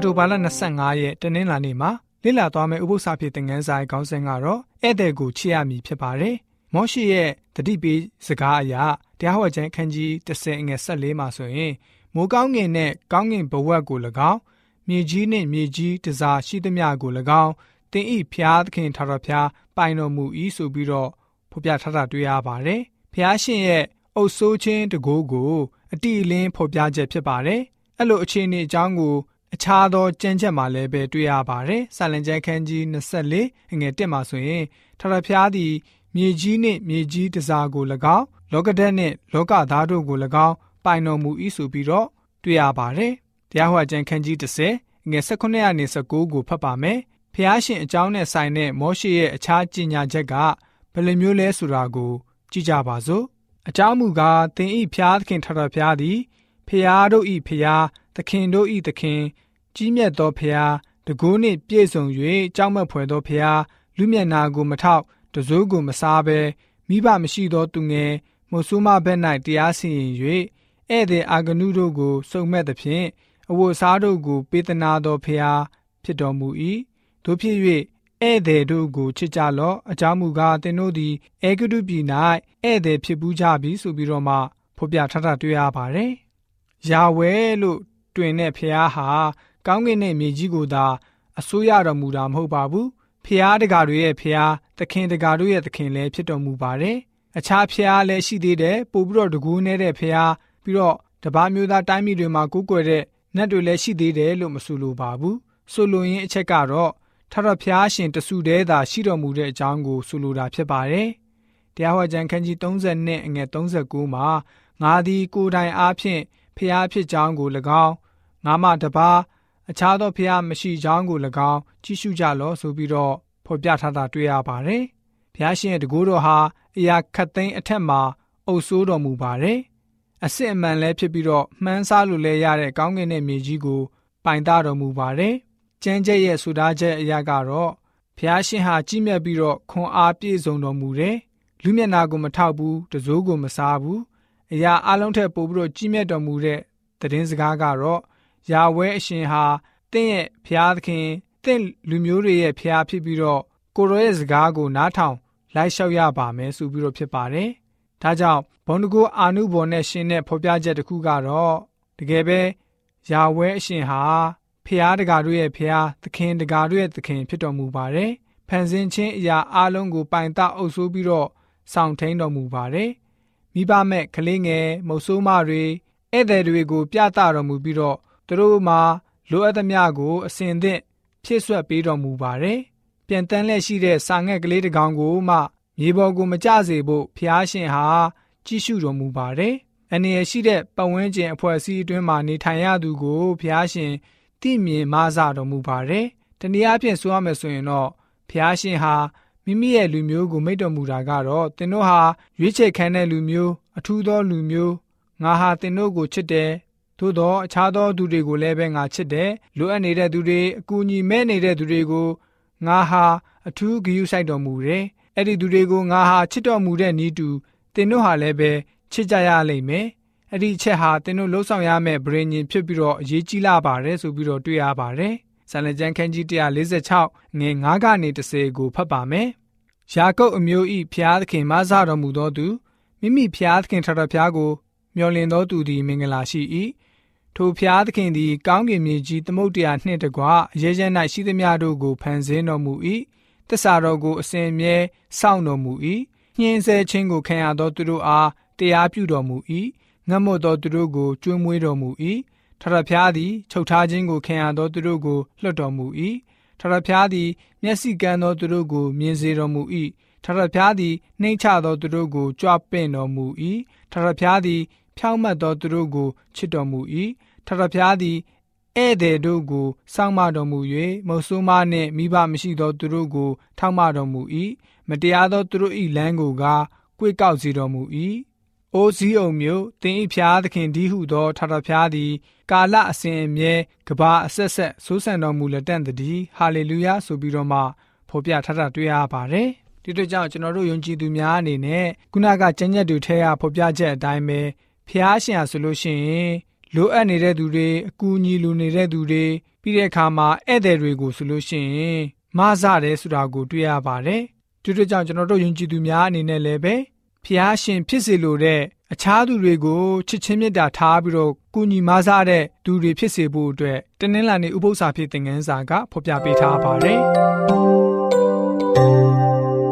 အော်တိုဘာလ25ရက်တနင်္လာနေ့မှာလေ့လာသွားမယ့်ဥပုသ္စာဖြစ်တဲ့ငန်းဆိုင်ခေါင်းစဉ်ကတော့ဧည့်သည်ကိုချစ်ရမည်ဖြစ်ပါတယ်။မောရှိရဲ့တတိပေးစကားအရတရားဟောခြင်းခန်းကြီး30ငွေ14မှာဆိုရင်မိုးကောင်းငင်နဲ့ကောင်းငင်ဘဝတ်ကို၎င်းမြေကြီးနှင့်မြေကြီးတစားရှိသမျှကို၎င်းတင်ဤဖျားသခင်ထာတော်ဖျားပိုင်တော်မူ၏ဆိုပြီးတော့ဖော်ပြထားတာတွေ့ရပါတယ်။ဖျားရှင်ရဲ့အုပ်ဆိုးခြင်းတကိုးကိုအတိအလင်းဖော်ပြချက်ဖြစ်ပါတယ်။အဲ့လိုအခြေအနေအကြောင်းကို အခြားသောကြံချက်မှာလည်းပဲတွေ့ရပါတယ်။စာလံကျမ်းခန်းကြီး24အငယ်1မှာဆိုရင်ထထဖျားသည်မြေကြီးနှင့်မြေကြီးတစားကို၎င်းလောကဓာတ်နှင့်လောကသားတို့ကို၎င်းပိုင်တော်မူ၏ဆိုပြီးတော့တွေ့ရပါတယ်။တရားဟောကျမ်းခန်းကြီး30ငယ်18ရာနေ19ကိုဖတ်ပါမယ်။ဖျားရှင်အကြောင်းနဲ့ဆိုင်တဲ့မောရှေရဲ့အခြားကြီးညာချက်ကဘယ်လိုမျိုးလဲဆိုတာကိုကြည့်ကြပါစို့။အကြောင်းမူကားသင်ဤဖျားသခင်ထထဖျားသည်ဖျားတို့ဤဖျား သခင်တို့ဤသခင်ကြီးမြတ်သောဖျားတကိုးနှင့်ပြည့်စုံ၍ကြောက်မက်ဖွယ်သောဖျားလူမျက်နာကိုမထောက်တစိုးကိုမစားဘဲမိဘမရှိသောသူငယ်မဆုမဘက်၌တရားစီရင်၍ဧည့်သည်အာဂနုတို့ကိုစုံမဲ့သဖြင့်အဝတ်စားတို့ကိုပေးသနာသောဖျားဖြစ်တော်မူ၏တို့ဖြစ်၍ဧည့်သည်တို့ကိုချစ်ကြလော့အကြောင်းမူကားသင်တို့သည်အေဂုတုပြည်၌ဧည့်သည်ဖြစ်ပူးကြပြီဆိုပြီးတော့မှဖော်ပြထားတာတွေ့ရပါတယ်ယာဝဲလို့ တွင်တဲ့ဖျားဟာကောင်းကင်နဲ့မြေကြီးကိုသာအစိုးရတော်မူတာမဟုတ်ပါဘူးဖျားတကာတွေရဲ့ဖျားသခင်တကာတို့ရဲ့သခင်လည်းဖြစ်တော်မူပါတယ်အခြားဖျားလည်းရှိသေးတယ်ပို့ပြီးတော့တကူးနေတဲ့ဖျားပြီးတော့တပားမျိုးသားတိုင်းပြည်တွေမှာကိုးကွယ်တဲ့နတ်တွေလည်းရှိသေးတယ်လို့မဆိုလိုပါဘူးဆိုလိုရင်းအချက်ကတော့ထထဖျားရှင်တဆူတည်းသာရှိတော်မူတဲ့အကြောင်းကိုဆိုလိုတာဖြစ်ပါတယ်တရားဟောကြံခန်းကြီး30နဲ့အငယ်39မှာငါသည်ကိုယ်တိုင်အားဖြင့်ဖျားဖြစ်ကြောင်းကို၎င်း ငါမှတပါးအခြားသောဖျားမရှိကြောင်းကို၎င်းကြည့်ရှုကြလော့ဆိုပြီးတော့ဖော်ပြထားတာတွေ့ရပါတယ်။ဘုရားရှင်ရဲ့တကူတော်ဟာအရာခတ်သိမ်းအထက်မှာအုပ်ဆိုးတော်မူပါတယ်။အစစ်အမှန်လည်းဖြစ်ပြီးတော့မှန်းဆလို့လည်းရတဲ့ကောင်းကင်နဲ့မြေကြီးကိုပိုင်တတော်မူပါတယ်။ကျမ်းကျက်ရဲ့ဆူသားချက်အရာကတော့ဘုရားရှင်ဟာကြီးမြတ်ပြီးတော့ခွန်အားပြည့်စုံတော်မူတယ်။လူမျက်နာကိုမထောက်ဘူးတစိုးကိုမစားဘူး။အရာအလုံးထက်ပိုပြီးတော့ကြီးမြတ်တော်မူတဲ့သတင်းစကားကတော့ ယာဝဲအရှင်ဟာတင့်ရဲ့ဖျားသခင်တင့်လူမျိုးတွေရဲ့ဖျားဖြစ်ပြီးတော့ကိုရောရဲ့စကားကိုနားထောင်လိုက်လျှောက်ရပါမယ်ဆိုပြီးတော့ဖြစ်ပါတယ်။ဒါကြောင့်ဘုံတကူအာနုဘော်နဲ့ရှင်တဲ့ဖော်ပြချက်တစ်ခုကတော့တကယ်ပဲယာဝဲအရှင်ဟာဖျားတကာတို့ရဲ့ဖျားသခင်တကာတို့ရဲ့သခင်ဖြစ်တော်မူပါတယ်။ဖန်ဆင်းခြင်းအရာအလုံးကိုပိုင်တအုပ်ဆိုးပြီးတော့ဆောင်ထိန်တော်မူပါတယ်။မိဘမဲ့ကလေးငယ်မုတ်ဆိုးမတွေဧည့်သည်တွေကို ပြသတော်မူပြီးတော့ သူတို့မှာလိုအပ်သမျှကိုအစဉ်သင့်ဖြည့်ဆွတ်ပေးတော်မူပါတယ်။ပြန်တန်းလက်ရှိတဲ့စာငှက်ကလေးတစ်ကောင်ကိုမှမြေပေါ်ကိုမကျစေဖို့ဖျားရှင်ဟာကြည့်ရှုတော်မူပါတယ်။အနေရရှိတဲ့ပတ်ဝန်းကျင်အဖွဲ့အစည်းအတွင်းမှာနေထိုင်ရသူကိုဖျားရှင်သိမြင်မဆတော်မူပါတယ်။တနည်းအားဖြင့်ဆိုရမယ်ဆိုရင်တော့ဖျားရှင်ဟာမိမိရဲ့လူမျိုးကိုမိတ်တော်မူတာကတော့သင်တို့ဟာရွေးချယ်ခံတဲ့လူမျိုးအထူးသောလူမျိုးငါဟာသင်တို့ကိုချစ်တယ် သို့သောအခြားသောသူတွေကိုလည်းပဲငါချစ်တယ်လိုအပ်နေတဲ့သူတွေအကူအညီမဲ့နေတဲ့သူတွေကိုငါဟာအထူးဂရုစိုက်တော်မူတယ်အဲ့ဒီသူတွေကိုငါဟာချစ်တော်မူတဲ့ဤတူသင်တို့ဟာလည်းပဲချစ်ကြရလိမ့်မယ်အဲ့ဒီအချက်ဟာသင်တို့လှုပ်ဆောင်ရမယ့်ဗြေညင်ဖြစ်ပြီးတော့အရေးကြီးလာပါတယ်ဆိုပြီးတော့တွေ့ရပါတယ်ဆန်လကျန်ခန်းကြီး146ငွေ9ကနေ30ကိုဖတ်ပါမယ်ယာကုပ်အမျိုးဤဖျားသခင်မဆတော်မူသောသူမိမိဖျားသခင်ထထဖျားကိုမျော်လင့်သောသူသည်မင်္ဂလာရှိ၏ ထိုဖျားသခင်သည် ကောင်းကင်မြေကြီးသမုတ်တရားနှင့်တကွအရေးကျ၌ရှိသမျှတို့ကိုဖန်ဆင်းတော်မူ၏တစ္ဆာတော်ကိုအစဉ်မြဲစောင့်တော်မူ၏ညှင်းဆဲခြင်းကိုခံရသောသူတို့အားတရားပြုတော်မူ၏ငတ်မွတ်သောသူတို့ကိုကျွေးမွေးတော်မူ၏ထထဖျားသည်ချုပ်ထားခြင်းကိုခံရသောသူတို့ကိုလွှတ်တော်မူ၏ထထဖျားသည် မျက်စိကန်းသောသူတို့ကိုမြင်စေတော်မူ၏ထထဖျားသည်နှိမ့်ချသောသူတို့ကိုကြွပင့်တော်မူ၏ထထဖျားသည် ဖြောင့်မတ်သောသူတို့ကိုချစ်တော်မူ၏ထထဖျားသည်ဧည့်သည်တို့ကိုစောင့်မတော်မူ၍မုတ်ဆိုးမနှင့်မိဘမရှိသောသူတို့ကို ထောက်မတော်မူ၏မတရားသောသူတို့၏လမ်းကိုကားကွေ့ကောက်စေတော်မူ၏အိုးစည်းအောင်မျိုးတင်ဤဖျားသခင်ဒီဟုသောထထဖျားသည် ကာလအစဉ်အမြဲကဘာအဆက်ဆက်ဆိုးဆန်တော်မူလက်တန့်တည်းဟာလေလုယာဆိုပြီးတော့မှဖော်ပြထထတွေ့ရပါတယ်ဒီတို့ကြောင့်ကျွန်တော်တို့ယုံကြည်သူများအနေနဲ့ခုနကကျမ်းညက်တွေထဲရဖော်ပြချက်အတိုင်းပဲ ဖျားရှင်ဟာဆိုလို့ရှိရင်လိုအပ်နေတဲ့သူတွေအကူအညီလိုနေတဲ့သူတွေပြီးတဲ့အခါမှာဧည့်သည်တွေကိုဆိုလို့ရှိရင်မဆတယ်ဆိုတာကိုတွေ့ရပါတယ်။ဒီတို့ကြောင့်ကျွန်တော်တို့ယုံကြည်သူများအနေနဲ့လည်းပဲဖျားရှင်ဖြစ်စေလိုတဲ့အခြားသူတွေကိုချစ်ချင်းမေတ္တာထားပြီးတော့ကုညီမဆတဲ့သူတွေဖြစ်စေဖို့အတွက်တင်းနှင်းလာနေဥပု္ပ္ပစာဖြစ်တဲ့ငန်းစာကဖော်ပြပေးထားပါတယ်။